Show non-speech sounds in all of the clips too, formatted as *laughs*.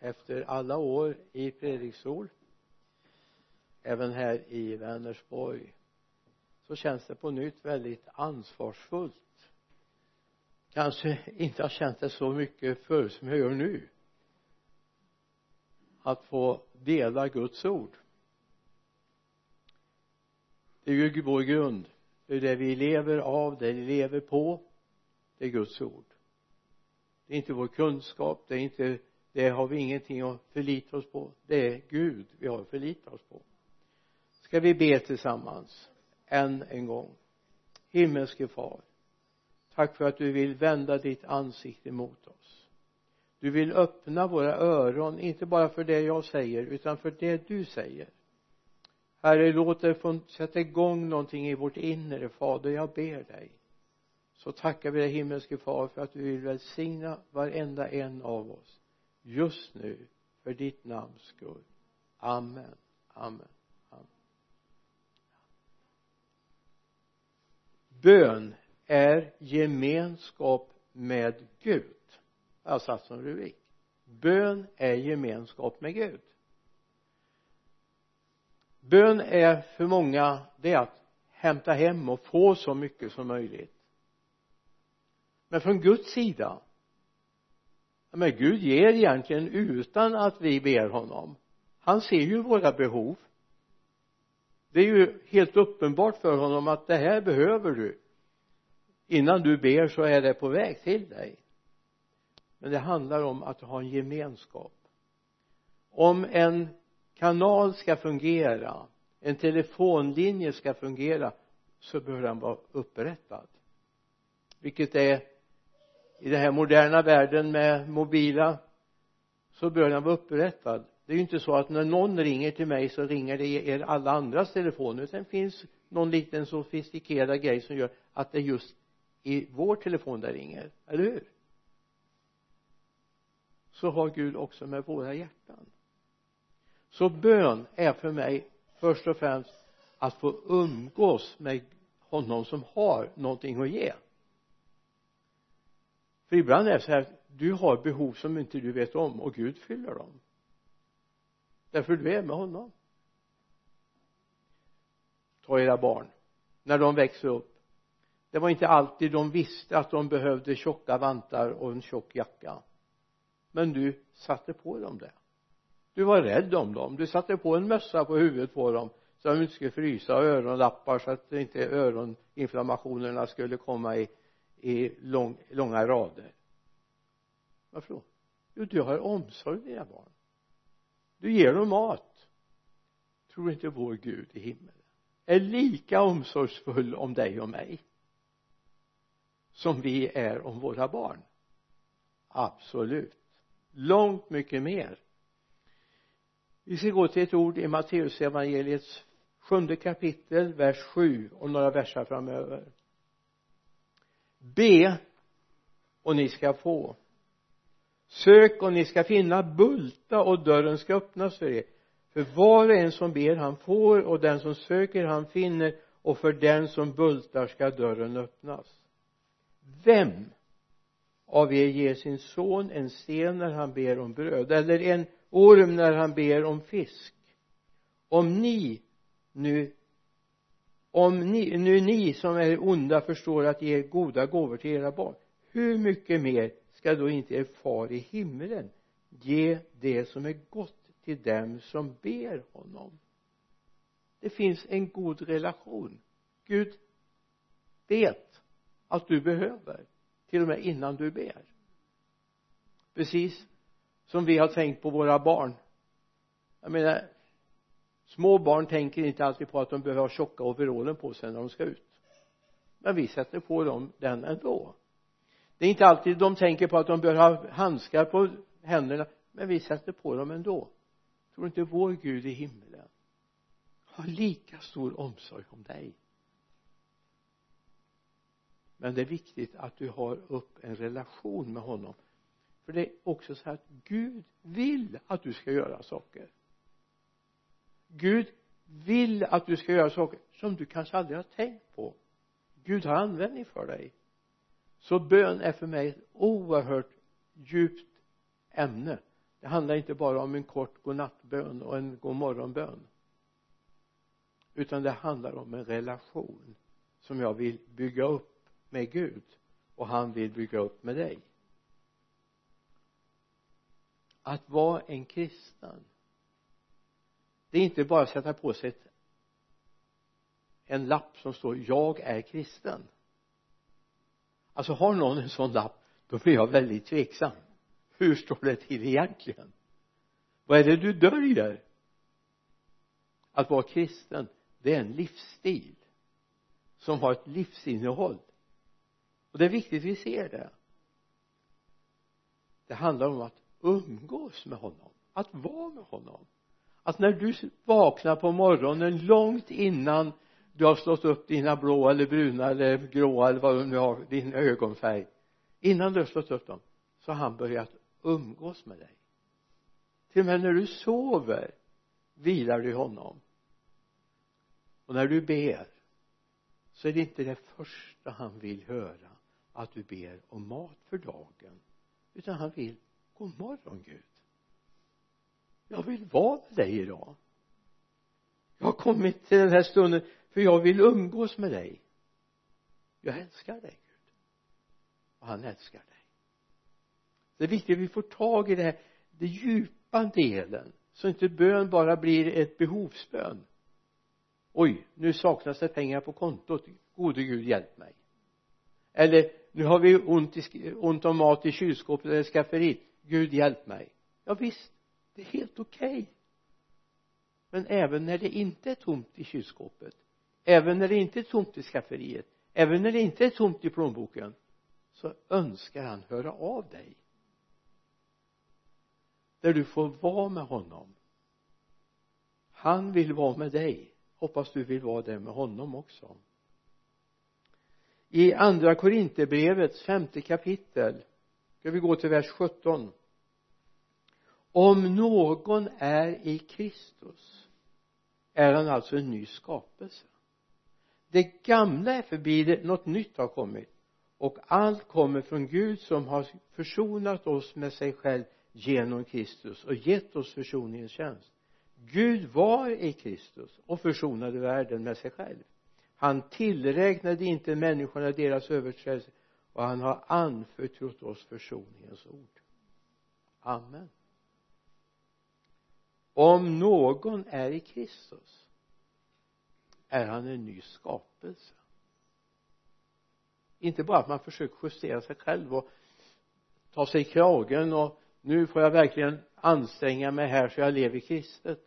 efter alla år i predikstol även här i Vänersborg så känns det på nytt väldigt ansvarsfullt. Kanske *laughs* inte har känt det så mycket förr som jag gör nu. Att få dela Guds ord. Det är ju vår grund. Det är det vi lever av, det vi lever på. Det är Guds ord. Det är inte vår kunskap det är inte det har vi ingenting att förlita oss på. Det är Gud vi har att förlita oss på. Ska vi be tillsammans? Än en gång. Himmelske far tack för att du vill vända ditt ansikte mot oss. Du vill öppna våra öron inte bara för det jag säger utan för det du säger. Herre låt det få sätta igång någonting i vårt inre fader. Jag ber dig. Så tackar vi dig himmelske far för att du vill välsigna varenda en av oss just nu för ditt namns skull. Amen. Amen. Amen. Bön är gemenskap med Gud. Jag har satt som rubrik. Bön är gemenskap med Gud. Bön är för många det är att hämta hem och få så mycket som möjligt. Men från Guds sida men Gud ger egentligen utan att vi ber honom. Han ser ju våra behov. Det är ju helt uppenbart för honom att det här behöver du. Innan du ber så är det på väg till dig. Men det handlar om att ha en gemenskap. Om en kanal ska fungera en telefonlinje ska fungera så bör den vara upprättad. Vilket är i den här moderna världen med mobila så bör den vara upprättad. Det är ju inte så att när någon ringer till mig så ringer det i er alla andras telefoner. Utan det finns någon liten sofistikerad grej som gör att det är just i vår telefon det ringer, eller hur? Så har Gud också med våra hjärtan. Så bön är för mig först och främst att få umgås med honom som har någonting att ge för ibland är det så här du har behov som inte du vet om och Gud fyller dem. Därför du är med honom. Ta era barn. När de växer upp. Det var inte alltid de visste att de behövde tjocka vantar och en tjock jacka. Men du satte på dem det. Du var rädd om dem. Du satte på en mössa på huvudet på dem så att de inte skulle frysa och öronlappar så att inte öroninflammationerna skulle komma i i lång, långa rader. Varför då? Jo du har omsorg om dina barn. Du ger dem mat. Tror inte vår Gud i himmelen är lika omsorgsfull om dig och mig som vi är om våra barn? Absolut. Långt mycket mer. Vi ska gå till ett ord i Matteusevangeliets sjunde kapitel vers 7 och några versar framöver be och ni ska få. Sök och ni ska finna. Bulta och dörren ska öppnas för er. För var och en som ber han får och den som söker han finner. Och för den som bultar ska dörren öppnas. Vem av er ger sin son en sten när han ber om bröd eller en orm när han ber om fisk? Om ni nu om ni, nu ni som är onda förstår att ge goda gåvor till era barn. Hur mycket mer ska då inte er far i himlen ge det som är gott till dem som ber honom? Det finns en god relation. Gud vet att du behöver till och med innan du ber. Precis som vi har tänkt på våra barn. Jag menar små barn tänker inte alltid på att de behöver ha tjocka overallen på sig när de ska ut. Men vi sätter på dem den ändå. Det är inte alltid de tänker på att de behöver ha handskar på händerna men vi sätter på dem ändå. Tror inte vår Gud i himlen har lika stor omsorg om dig? Men det är viktigt att du har upp en relation med honom. För det är också så att Gud vill att du ska göra saker. Gud vill att du ska göra saker som du kanske aldrig har tänkt på. Gud har användning för dig. Så bön är för mig ett oerhört djupt ämne. Det handlar inte bara om en kort godnattbön och en godmorgonbön utan det handlar om en relation som jag vill bygga upp med Gud och han vill bygga upp med dig. Att vara en kristen det är inte bara att sätta på sig ett, en lapp som står jag är kristen. Alltså har någon en sån lapp då blir jag väldigt tveksam. Hur står det till egentligen? Vad är det du döljer? Att vara kristen det är en livsstil som har ett livsinnehåll. Och det är viktigt vi ser det. Det handlar om att umgås med honom att vara med honom att när du vaknar på morgonen långt innan du har slått upp dina blå eller bruna eller gråa eller vad du nu har din ögonfärg innan du har slått upp dem så har han börjat umgås med dig. Till och med när du sover vilar du i honom. Och när du ber så är det inte det första han vill höra att du ber om mat för dagen utan han vill god morgon Gud jag vill vara med dig idag. Jag har kommit till den här stunden för jag vill umgås med dig. Jag älskar dig Gud. Och han älskar dig. Det är viktigt att vi får tag i det här den djupa delen så inte bön bara blir ett behovsbön. Oj nu saknas det pengar på kontot. Gode gud hjälp mig. Eller nu har vi ont, i, ont om mat i kylskåpet eller skafferiet Gud hjälp mig. Ja visst det är helt okej. Okay. men även när det inte är tomt i kylskåpet även när det inte är tomt i skafferiet även när det inte är tomt i plånboken så önskar han höra av dig. Där du får vara med honom. Han vill vara med dig. Hoppas du vill vara det med honom också. I andra korinterbrevets femte kapitel ska vi gå till vers 17 om någon är i Kristus är han alltså en ny skapelse. Det gamla är förbi något nytt har kommit. Och allt kommer från Gud som har försonat oss med sig själv genom Kristus och gett oss försoningens tjänst. Gud var i Kristus och försonade världen med sig själv. Han tillräknade inte människorna deras överträdelser och han har anförtrott oss försoningens ord. Amen om någon är i Kristus är han en ny skapelse. Inte bara att man försöker justera sig själv och ta sig i kragen och nu får jag verkligen anstränga mig här så jag lever kristet.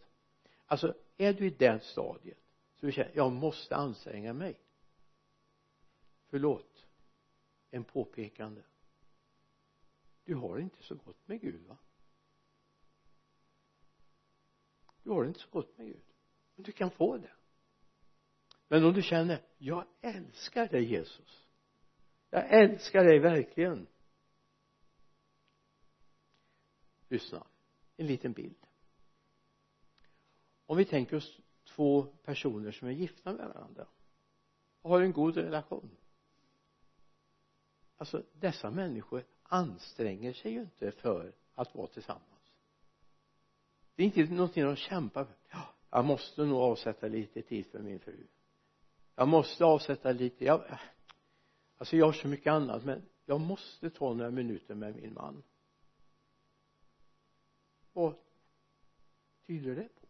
Alltså är du i det stadiet så du känner jag måste anstränga mig. Förlåt en påpekande. Du har det inte så gott med Gud va? Du har det inte så gott med Gud. Men du kan få det. Men om du känner jag älskar dig Jesus. Jag älskar dig verkligen. Lyssna. En liten bild. Om vi tänker oss två personer som är gifta med varandra och har en god relation. Alltså dessa människor anstränger sig ju inte för att vara tillsammans det är inte någonting de kämpar för. Ja, jag måste nog avsätta lite tid för min fru. Jag måste avsätta lite jag, alltså jag har så mycket annat men jag måste ta några minuter med min man. Vad tyder det på?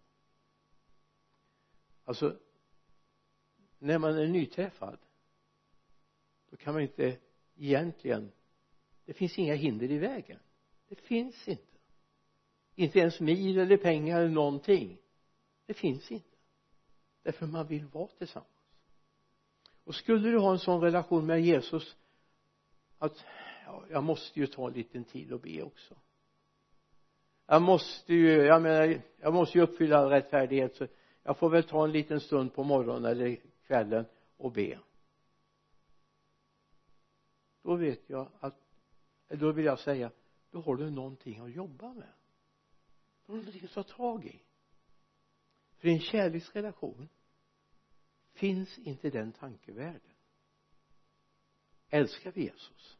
Alltså när man är nyträffad då kan man inte egentligen det finns inga hinder i vägen. Det finns inte inte ens mil eller pengar eller någonting. Det finns inte. Därför man vill vara tillsammans. Och skulle du ha en sån relation med Jesus att ja, jag måste ju ta en liten tid och be också. Jag måste ju jag menar jag måste ju uppfylla all rättfärdighet så jag får väl ta en liten stund på morgonen eller kvällen och be. Då vet jag att då vill jag säga då har du någonting att jobba med då någonting att ta tag i. För i en kärleksrelation finns inte den tankevärlden. Älskar vi Jesus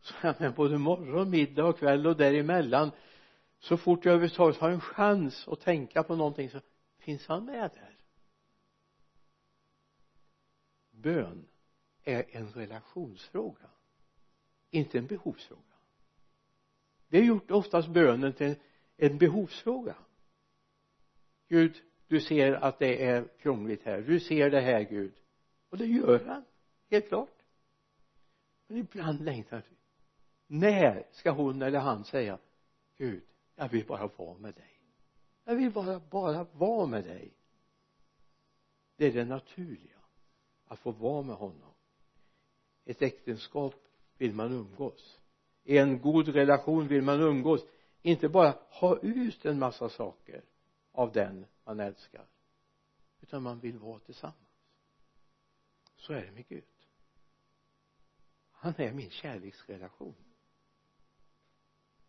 så är med både morgon, middag och kväll och däremellan så fort jag överhuvudtaget har en chans att tänka på någonting så finns han med där. Bön är en relationsfråga inte en behovsfråga. Vi har gjort oftast bönen till en behovsfråga. Gud du ser att det är krångligt här. Du ser det här Gud. Och det gör han helt klart. Men ibland längtar vi. När ska hon eller han säga Gud jag vill bara vara med dig. Jag vill bara, bara vara med dig. Det är det naturliga att få vara med honom. Ett äktenskap vill man umgås. I en god relation vill man umgås inte bara ha ut en massa saker av den man älskar utan man vill vara tillsammans. Så är det med Gud. Han är min kärleksrelation.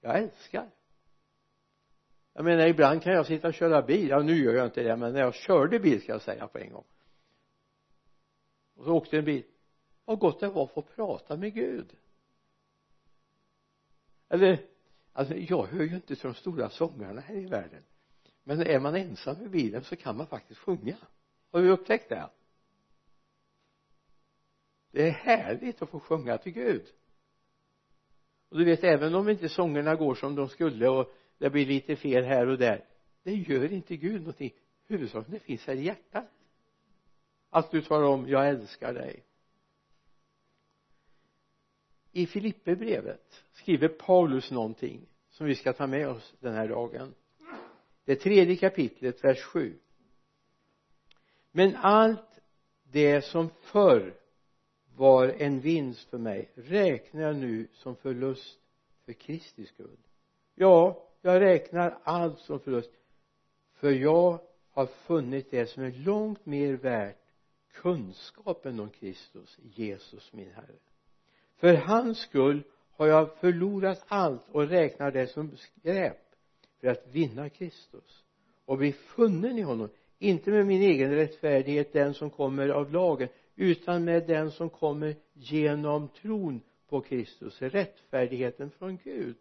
Jag älskar. Jag menar ibland kan jag sitta och köra bil. Ja nu gör jag inte det men när jag körde bil ska jag säga på en gång. Och så åkte en bil. Vad gott det var att få prata med Gud. Eller alltså jag hör ju inte till de stora sångarna här i världen. Men är man ensam i bilen så kan man faktiskt sjunga. Har du upptäckt det? Det är härligt att få sjunga till Gud och du vet även om inte sångerna går som de skulle och det blir lite fel här och där det gör inte Gud någonting. Huvudsaken det finns här i hjärtat. Att du talar om jag älskar dig i Filipperbrevet skriver Paulus någonting som vi ska ta med oss den här dagen. Det tredje kapitlet vers 7 men allt det som förr var en vinst för mig räknar jag nu som förlust för Kristi skull. Ja jag räknar allt som förlust för jag har funnit det som är långt mer värt kunskapen om Kristus Jesus min Herre för hans skull har jag förlorat allt och räknar det som skräp för att vinna Kristus och bli funnen i honom. Inte med min egen rättfärdighet den som kommer av lagen utan med den som kommer genom tron på Kristus rättfärdigheten från Gud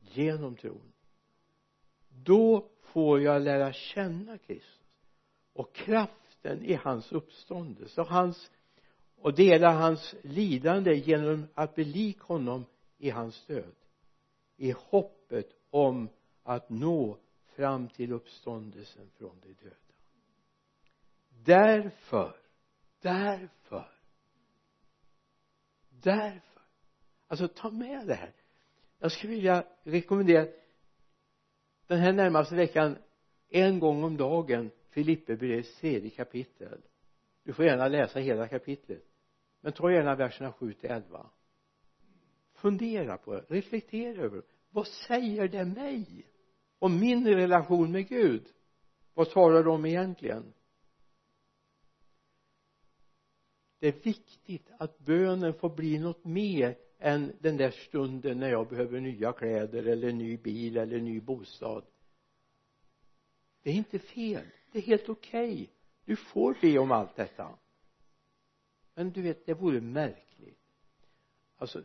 genom tron. Då får jag lära känna Kristus och kraften i hans uppståndelse och hans och dela hans lidande genom att bli lik honom i hans död i hoppet om att nå fram till uppståndelsen från de döda. Därför därför därför. Alltså ta med det här. Jag skulle vilja rekommendera den här närmaste veckan en gång om dagen Filipperbrevets tredje kapitel. Du får gärna läsa hela kapitlet men ta gärna verserna 7 till 11 fundera på det, reflektera över det. Vad säger det mig? Om min relation med Gud? Vad talar det om egentligen? Det är viktigt att bönen får bli något mer än den där stunden när jag behöver nya kläder eller ny bil eller ny bostad. Det är inte fel. Det är helt okej. Okay. du får be om allt detta men du vet det vore märkligt. Alltså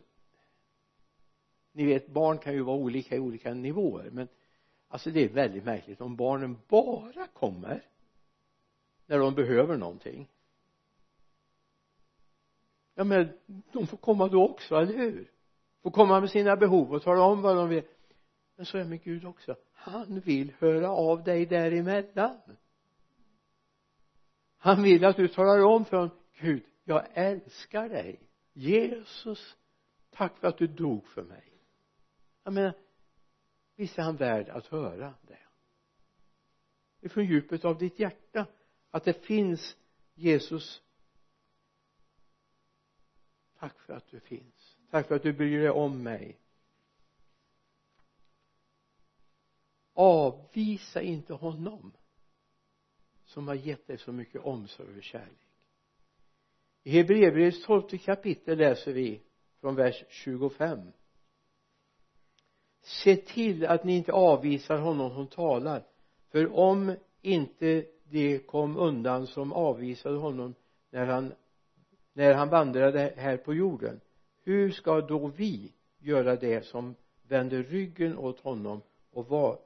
ni vet barn kan ju vara olika i olika nivåer men alltså det är väldigt märkligt om barnen bara kommer när de behöver någonting. Ja men de får komma då också, eller hur? Får komma med sina behov och tala om vad de vill. Men så är det med Gud också. Han vill höra av dig däremellan. Han vill att du talar om för honom Gud jag älskar dig. Jesus tack för att du dog för mig. Jag menar visst är han värd att höra det? Ifrån djupet av ditt hjärta att det finns Jesus. Tack för att du finns. Tack för att du bryr dig om mig. Avvisa inte honom som har gett dig så mycket omsorg och kärlek i Hebreerbrevets tolfte kapitel läser vi från vers 25 se till att ni inte avvisar honom som talar för om inte de kom undan som avvisade honom när han när han vandrade här på jorden hur ska då vi göra det som vänder ryggen åt honom och var,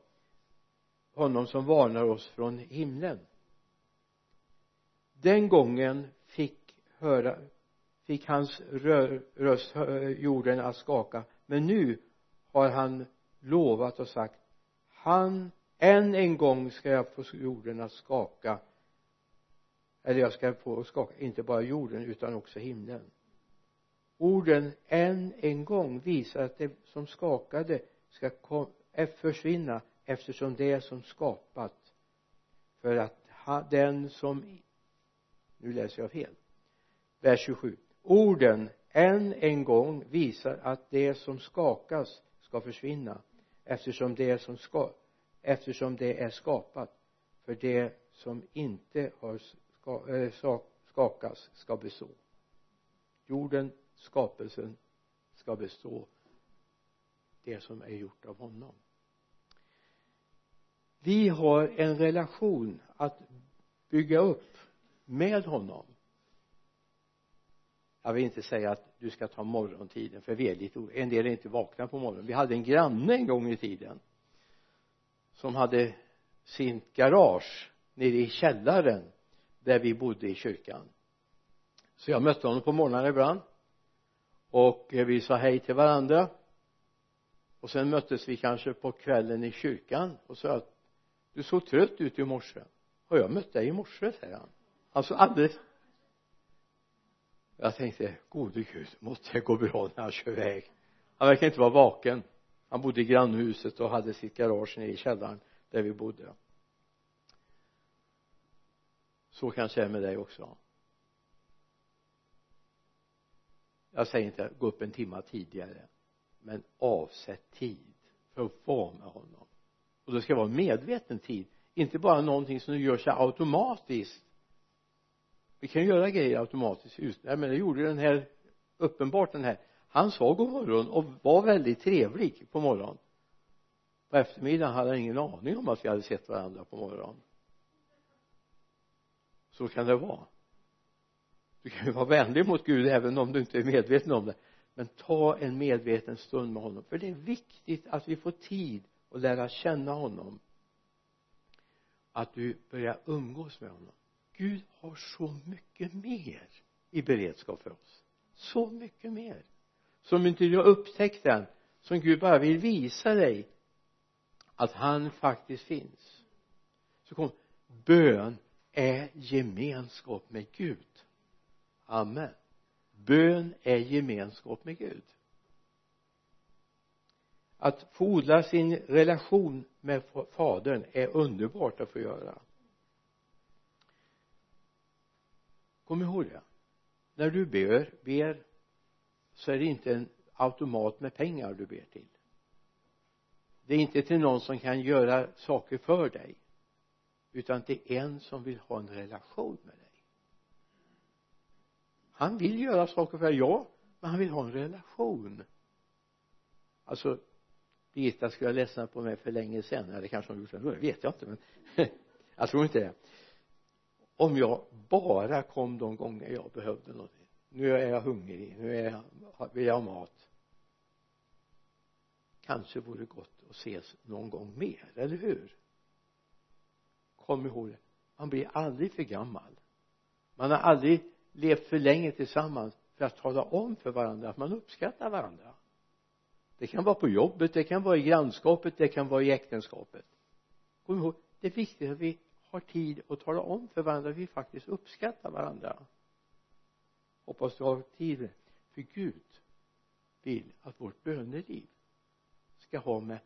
honom som varnar oss från himlen? Den gången höra fick hans röst jorden att skaka. Men nu har han lovat och sagt han än en gång ska jag få jorden att skaka. Eller jag ska få skaka inte bara jorden utan också himlen. Orden än en gång visar att det som skakade ska eh, försvinna eftersom det är som skapat. För att den som nu läser jag fel vers 27 orden än en gång visar att det som skakas ska försvinna eftersom det som ska eftersom det är skapat. För det som inte har ska, eh, skakas ska bestå. Jorden skapelsen ska bestå det som är gjort av honom. Vi har en relation att bygga upp med honom jag vill inte säga att du ska ta morgontiden för vi är lite en del är inte vakna på morgonen. Vi hade en granne en gång i tiden som hade sin garage nere i källaren där vi bodde i kyrkan. Så jag mötte honom på morgonen ibland och eh, vi sa hej till varandra. Och sen möttes vi kanske på kvällen i kyrkan och sa att du såg trött ut i morse. Har jag mött dig i morse säger han. Alltså alldeles jag tänkte gode gud måtte det gå bra när han kör iväg han verkar inte vara vaken. Han bodde i grannhuset och hade sitt garage nere i källaren där vi bodde. Så kanske det är med dig också. Jag säger inte gå upp en timma tidigare men avsätt tid för att vara med honom. Och det ska vara medveten tid inte bara någonting som gör sig automatiskt vi kan göra grejer automatiskt. Just men det gjorde den här uppenbart den här. Han sa god morgon och var väldigt trevlig på morgonen. På eftermiddagen hade han ingen aning om att vi hade sett varandra på morgonen. Så kan det vara. Du kan ju vara vänlig mot Gud även om du inte är medveten om det. Men ta en medveten stund med honom för det är viktigt att vi får tid att lära känna honom. Att du börjar umgås med honom. Gud har så mycket mer i beredskap för oss. Så mycket mer. Som inte du har upptäckt än som Gud bara vill visa dig att han faktiskt finns. Så kom bön är gemenskap med Gud. Amen. Bön är gemenskap med Gud. Att få odla sin relation med fadern är underbart att få göra. Kom ihåg det. När du ber, ber så är det inte en automat med pengar du ber till. Det är inte till någon som kan göra saker för dig utan till en som vill ha en relation med dig. Han vill göra saker för dig, ja men han vill ha en relation. Alltså Birgitta skulle ha ledsnat på mig för länge sedan. Eller kanske hon gjort det, det vet jag inte men *laughs* jag tror inte det om jag bara kom de gånger jag behövde någonting. Nu är jag hungrig, nu är jag, vill jag ha mat. Kanske vore det gott att ses någon gång mer, eller hur? Kom ihåg det. Man blir aldrig för gammal. Man har aldrig levt för länge tillsammans för att tala om för varandra att man uppskattar varandra. Det kan vara på jobbet, det kan vara i grannskapet, det kan vara i äktenskapet. Kom ihåg det är viktigt att vi har tid att tala om för varandra att vi faktiskt uppskattar varandra. Hoppas du har tid för Gud vill att vårt böneliv ska ha med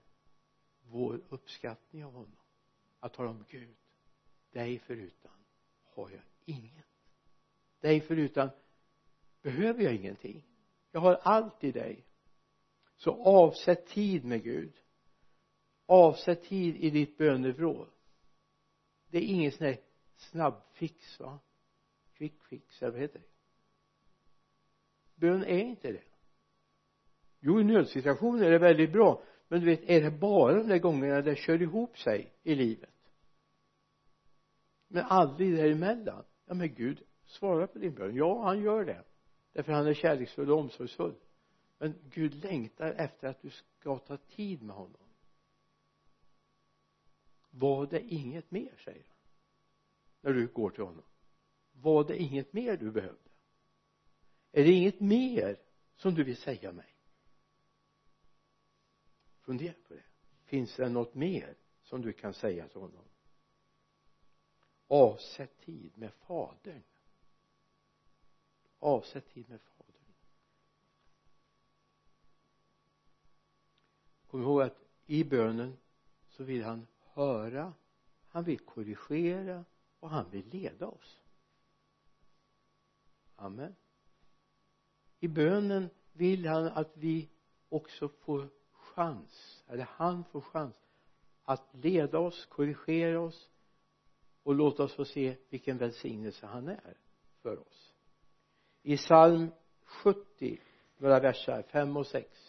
vår uppskattning av honom. Att tala om Gud dig förutan har jag inget. Dig förutan behöver jag ingenting. Jag har allt i dig. Så avsätt tid med Gud. Avsätt tid i ditt bönevrå det är ingen sån här snabbfix va? Quick fix eller vad heter det? Bön är inte det. Jo i nödsituationer är det väldigt bra. Men du vet är det bara de där gångerna det kör ihop sig i livet? Men aldrig däremellan. Ja men Gud svarar på din bön. Ja han gör det. Därför han är kärleksfull och omsorgsfull. Men Gud längtar efter att du ska ta tid med honom var det inget mer säger han när du går till honom? Var det inget mer du behövde? Är det inget mer som du vill säga mig? Fundera på det. Finns det något mer som du kan säga till honom? Avsätt tid med fadern. Avsätt tid med fadern. Kom ihåg att i bönen så vill han höra han vill korrigera och han vill leda oss. Amen. I bönen vill han att vi också får chans eller han får chans att leda oss, korrigera oss och låta oss få se vilken välsignelse han är för oss. I psalm 70 några versar 5 och 6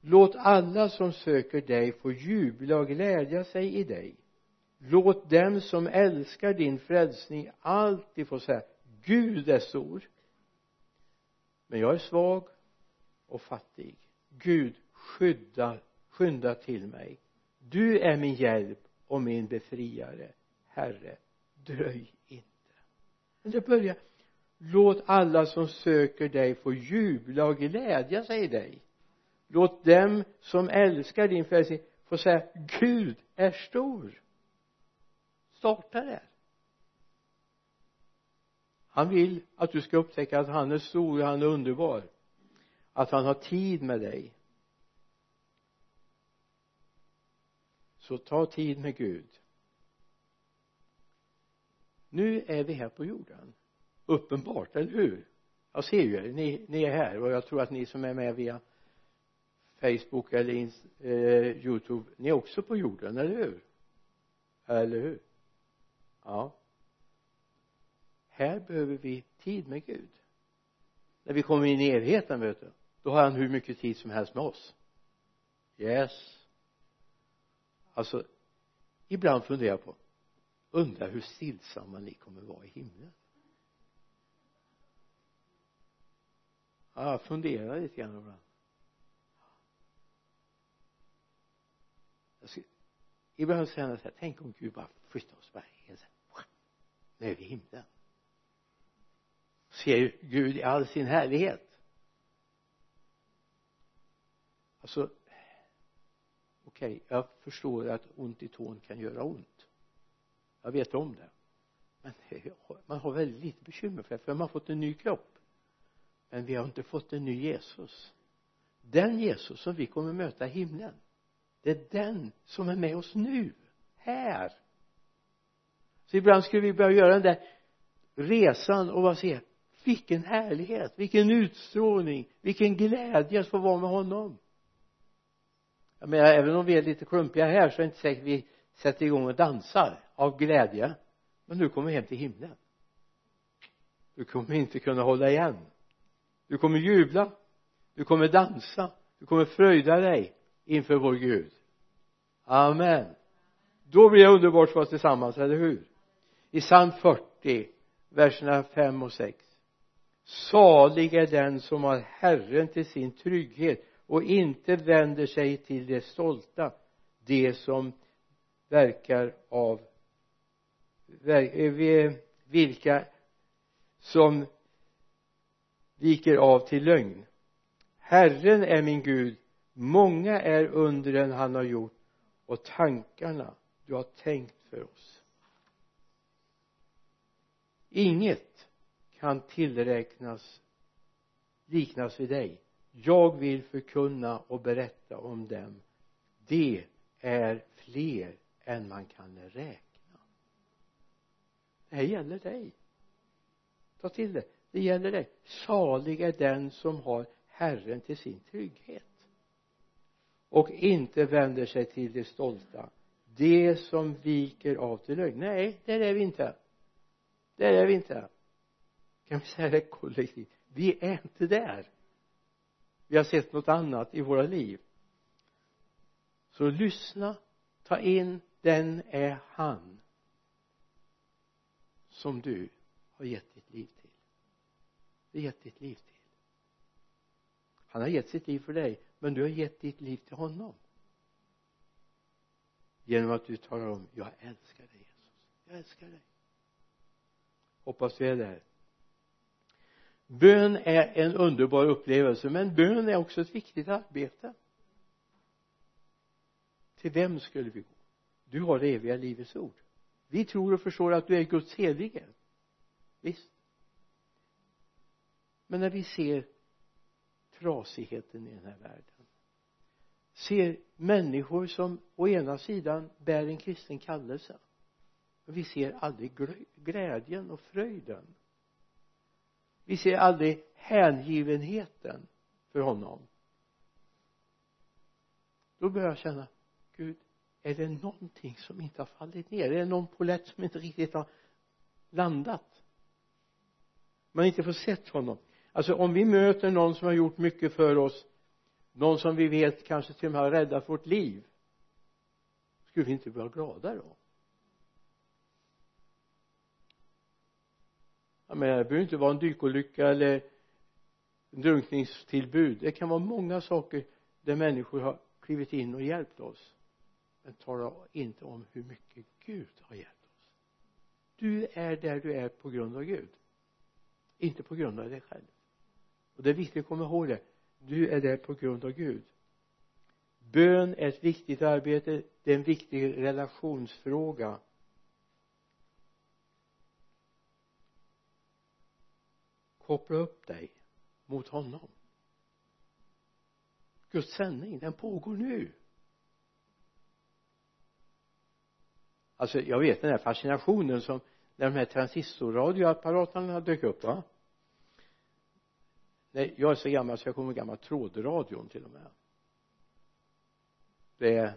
låt alla som söker dig få jubla och glädja sig i dig. Låt dem som älskar din frälsning alltid få säga Gud är stor. Men jag är svag och fattig. Gud skydda skynda till mig. Du är min hjälp och min befriare. Herre dröj inte. Men det börjar. Låt alla som söker dig få jubla och glädja sig i dig låt dem som älskar din frälsning få säga Gud är stor. Starta där han vill att du ska upptäcka att han är stor och han är underbar. Att han har tid med dig. Så ta tid med Gud. Nu är vi här på jorden. Uppenbart, eller hur? Jag ser ju er, ni, ni är här och jag tror att ni som är med via Facebook eller eh, Youtube. Ni är också på jorden, eller hur? Eller hur? Ja. Här behöver vi tid med Gud. När vi kommer in i evigheten vet du då har han hur mycket tid som helst med oss. Yes. Alltså ibland funderar jag på undrar hur stillsamma ni kommer vara i himlen. Ja jag funderar lite grann ibland. Ibland känner jag så här tänk om Gud bara flyttar oss bara helt nu är vi i himlen. Ser Gud i all sin härlighet. Alltså okej okay, jag förstår att ont i tån kan göra ont. Jag vet om det. Men man har väldigt lite bekymmer för det för man har fått en ny kropp. Men vi har inte fått en ny Jesus. Den Jesus som vi kommer möta i himlen det är den som är med oss nu här. Så ibland skulle vi börja göra den där resan och bara se vilken härlighet, vilken utstrålning, vilken glädje att få vara med honom. Jag menar även om vi är lite klumpiga här så är det inte säkert vi sätter igång och dansar av glädje. Men du kommer hem till himlen. Du kommer inte kunna hålla igen. Du kommer jubla. Du kommer dansa. Du kommer fröjda dig inför vår Gud. Amen. Då blir det underbart för oss tillsammans, eller hur? I psalm 40 verserna 5 och 6 salig är den som har Herren till sin trygghet och inte vänder sig till det stolta det som verkar av eh, vilka som viker av till lögn. Herren är min Gud många är undren han har gjort och tankarna du har tänkt för oss. Inget kan tillräknas liknas vid dig. Jag vill förkunna och berätta om dem. Det är fler än man kan räkna. Det här gäller dig. Ta till det. Det gäller dig. Salig är den som har Herren till sin trygghet och inte vänder sig till det stolta. Det som viker av till lögn. Nej där är vi inte. Där är vi inte. Kan vi säga det kollektivt? Vi är inte där. Vi har sett något annat i våra liv. Så lyssna. Ta in. Den är han som du har gett ditt liv till. Du har gett ditt liv till. Han har gett sitt liv för dig men du har gett ditt liv till honom. Genom att du talar om jag älskar dig Jesus. Jag älskar dig. Hoppas vi är där. Bön är en underbar upplevelse men bön är också ett viktigt arbete. Till vem skulle vi gå? Du har det eviga livets ord. Vi tror och förstår att du är Guds helige. Visst. Men när vi ser trasigheten i den här världen. Ser människor som å ena sidan bär en kristen kallelse men vi ser aldrig glädjen och fröjden. Vi ser aldrig hängivenheten för honom. Då börjar jag känna Gud är det någonting som inte har fallit ner? Är det någon polett som inte riktigt har landat? Man inte får sett honom alltså om vi möter någon som har gjort mycket för oss någon som vi vet kanske till och med har räddat vårt liv skulle vi inte vara glada då? Jag menar det behöver inte vara en dykolycka eller en drunkningstillbud. Det kan vara många saker där människor har klivit in och hjälpt oss. Men tala inte om hur mycket Gud har hjälpt oss. Du är där du är på grund av Gud inte på grund av dig själv och det är viktigt att komma ihåg det. Du är där på grund av Gud. Bön är ett viktigt arbete. Det är en viktig relationsfråga. Koppla upp dig mot honom. Guds sändning den pågår nu. Alltså jag vet den här fascinationen som när de här transistorradioapparaterna dök upp va? Nej jag är så gammal så jag kommer ihåg gammal trådradion till och med. Det är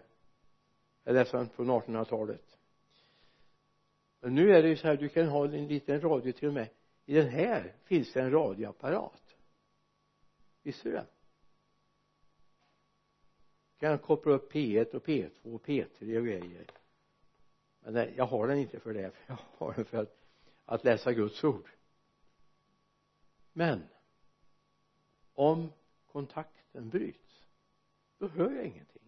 är nästan från 1800-talet men nu är det ju så här du kan ha en liten radio till och med. I den här finns det en radioapparat. Visste du det? Kan koppla upp P1 och P2 och P3 och grejer. Men nej, jag har den inte för det jag har den för att, att läsa Guds ord. Men om kontakten bryts då hör jag ingenting.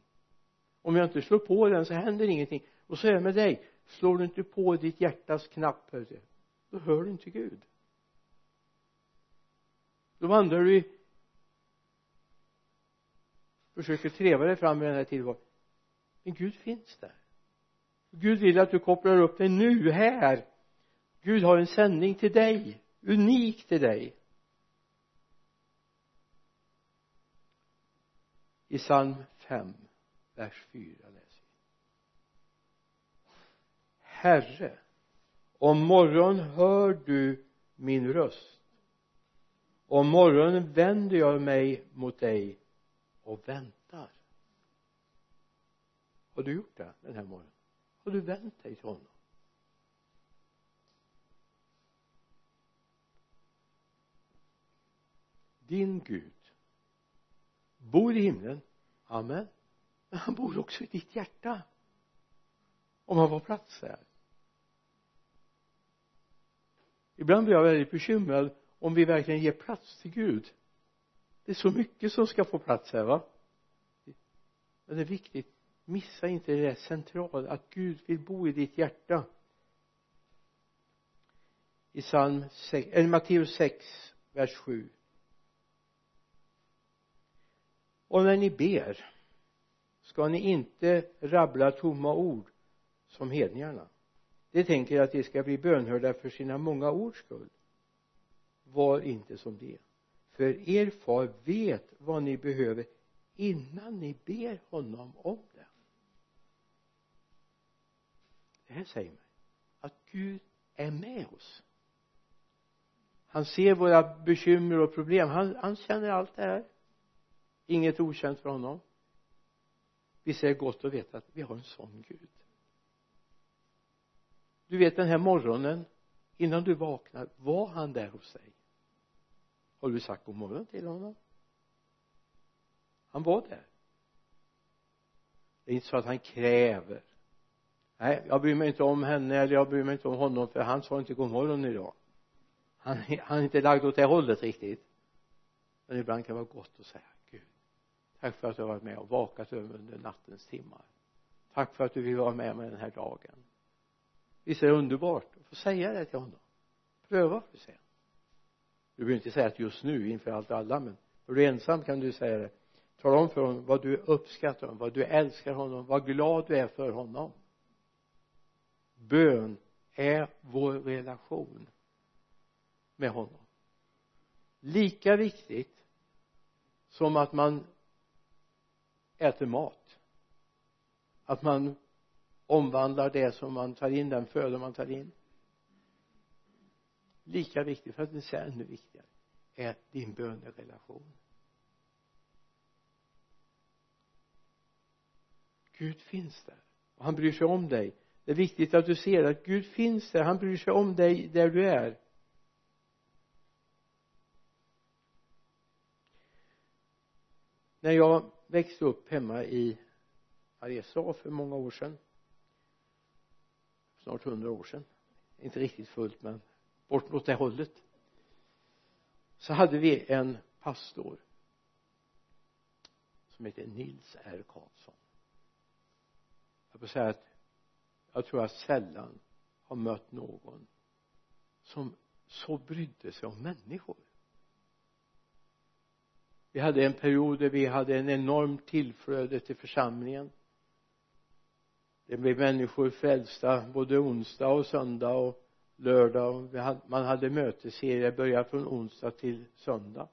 Om jag inte slår på den så händer ingenting. Och så är det med dig. Slår du inte på ditt hjärtas knapp då hör du inte Gud. Då vandrar du i försöker treva dig fram i den här tillvaron. Men Gud finns där. Gud vill att du kopplar upp dig nu, här. Gud har en sändning till dig unik till dig. I psalm 5 vers 4 läser vi. Herre om morgon hör du min röst. Om morgonen vänder jag mig mot dig och väntar. Har du gjort det den här morgonen? Har du vänt dig till honom? Din Gud bor i himlen. Amen. Men han bor också i ditt hjärta. Om han får plats där ibland blir jag väldigt bekymrad om vi verkligen ger plats till Gud. Det är så mycket som ska få plats här va? Men det är viktigt missa inte det där centrala att Gud vill bo i ditt hjärta. I psalm 6, eller Matteus 6 vers 7 och när ni ber ska ni inte rabbla tomma ord som hedningarna. De tänker att de ska bli bönhörda för sina många ords skull. Var inte som det för er far vet vad ni behöver innan ni ber honom om det. Det här säger mig att Gud är med oss. Han ser våra bekymmer och problem. Han, han känner allt det här inget okänt för honom. Vi ser gott och veta att vi har en sån Gud. Du vet den här morgonen innan du vaknar var han där hos dig? Har du sagt god morgon till honom? Han var där. Det är inte så att han kräver. Nej jag bryr mig inte om henne eller jag bryr mig inte om honom för han sa inte god morgon idag. Han, han är inte lagd åt det hållet riktigt. Men ibland kan det vara gott att säga tack för att du har varit med och vakat över under nattens timmar. Tack för att du vill vara med mig den här dagen. Visst är det underbart att få säga det till honom? Pröva för se. Du behöver inte säga att just nu inför allt och alla men är du ensam kan du säga det. Tala om för honom vad du uppskattar honom vad du älskar honom vad glad du är för honom. Bön är vår relation med honom. Lika viktigt som att man äter mat. Att man omvandlar det som man tar in den föda man tar in. Lika viktigt för att inte säga ännu viktigare är din bönerelation. Gud finns där och han bryr sig om dig. Det är viktigt att du ser att Gud finns där han bryr sig om dig där du är. När jag växte upp hemma i Aresa för många år sedan. Snart hundra år sedan. Inte riktigt fullt men bort mot det hållet. Så hade vi en pastor som hette Nils R. Karlsson. Jag får säga att jag tror jag sällan har mött någon som så brydde sig om människor vi hade en period där vi hade en enorm tillflöde till församlingen. Det blev människor frälsta både onsdag och söndag och lördag. Och hade, man hade mötesserier började från onsdag till söndag.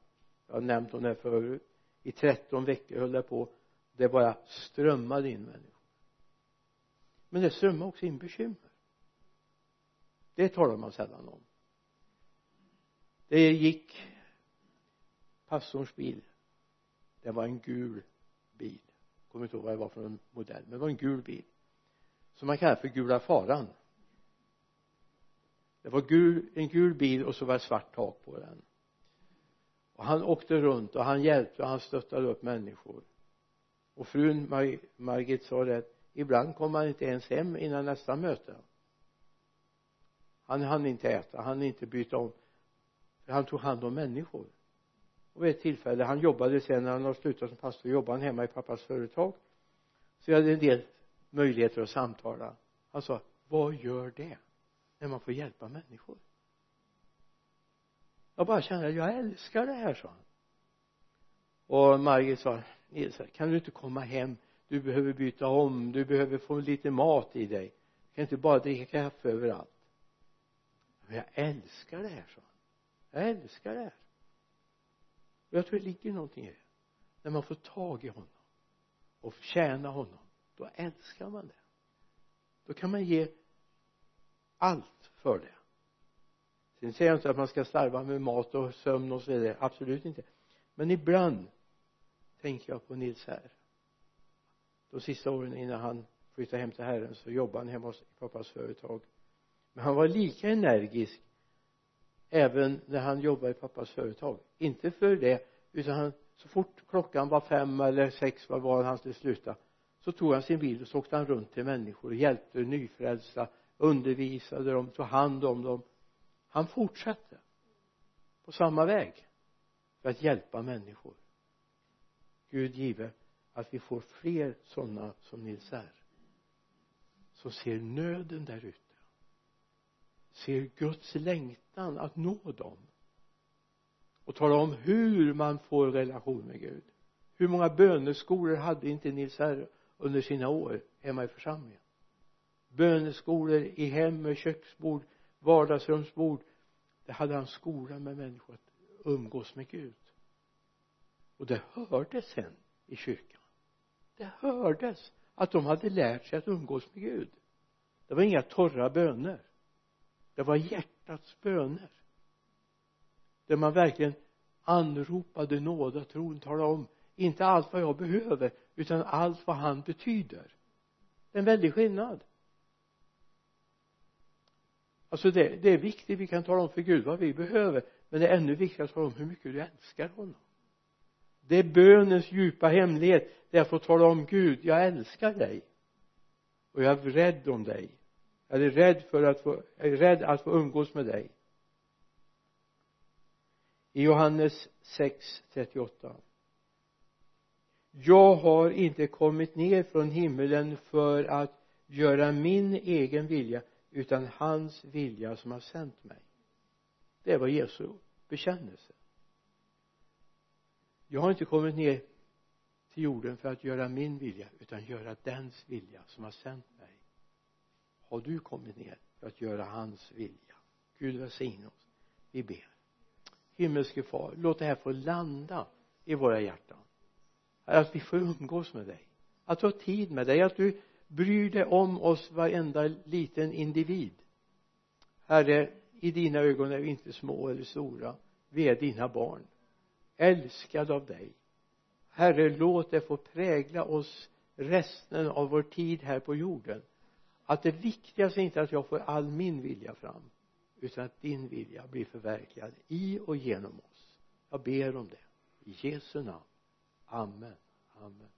Jag har nämnt om det förut. I 13 veckor höll det på. Det bara strömmade in människor. Men det strömmade också in bekymmer. Det talar man sällan om. Det gick pastorns bil det var en gul bil. Jag kommer inte ihåg vad det var för en modell men det var en gul bil. Som man kallar för gula faran. Det var gul, en gul bil och så var det svart tak på den. Och han åkte runt och han hjälpte och han stöttade upp människor. Och frun Mar Margit sa det ibland kom han inte ens hem innan nästa möte. Han hann inte äta, han hann inte byta om. För han tog hand om människor och vid ett tillfälle han jobbade sen när han har slutat som pastor jobbade han hemma i pappas företag. Så jag hade en del möjligheter att samtala. Han sa vad gör det när man får hjälpa människor? Jag bara kände att jag älskar det här sa han. Och Margit sa Nils kan du inte komma hem? Du behöver byta om du behöver få lite mat i dig. Du kan inte bara dricka kaffe överallt. Men jag älskar det här sa han. Jag älskar det här och jag tror det ligger någonting i det. När man får tag i honom och tjäna honom då älskar man det. Då kan man ge allt för det. Sen säger jag inte att man ska slarva med mat och sömn och så vidare. Absolut inte. Men ibland tänker jag på Nils här. De sista åren innan han flyttade hem till Herren så jobbade han hemma hos pappas företag. Men han var lika energisk även när han jobbade i pappas företag. Inte för det utan han så fort klockan var fem eller sex vad var han skulle sluta så tog han sin bil och så åkte han runt till människor och hjälpte nyfrälsta undervisade dem, tog hand om dem. Han fortsatte på samma väg för att hjälpa människor. Gud give att vi får fler sådana som Nils är som ser nöden där ute ser Guds längtan att nå dem. Och tala om hur man får relation med Gud. Hur många böneskolor hade inte Nils R under sina år hemma i församlingen? Böneskolor i hem med köksbord vardagsrumsbord. Det hade han skola med människor att umgås med Gud. Och det hördes sen i kyrkan. Det hördes att de hade lärt sig att umgås med Gud. Det var inga torra böner det var hjärtats böner. Där man verkligen anropade nåd och tron talade om inte allt vad jag behöver utan allt vad han betyder. Det är en väldig skillnad. Alltså det, det är viktigt vi kan tala om för Gud vad vi behöver men det är ännu viktigare att tala om hur mycket du älskar honom. Det är bönens djupa hemlighet det är att få tala om Gud jag älskar dig och jag är rädd om dig jag är rädd för att få, jag är rädd att få umgås med dig. I Johannes 6, 38 jag har inte kommit ner från himmelen för att göra min egen vilja utan hans vilja som har sänt mig. Det var Jesu bekännelse. Jag har inte kommit ner till jorden för att göra min vilja utan göra dens vilja som har sänt mig har du kommit ner för att göra hans vilja? Gud välsigne oss. Vi ber. Himmelske far låt det här få landa i våra hjärtan. Att vi får umgås med dig. Att du har tid med dig. Att du bryr dig om oss varenda liten individ. Herre i dina ögon är vi inte små eller stora. Vi är dina barn. Älskade av dig. Herre låt det få prägla oss resten av vår tid här på jorden att det viktigaste är inte att jag får all min vilja fram utan att din vilja blir förverkligad i och genom oss. Jag ber om det. I Jesu namn. Amen. Amen.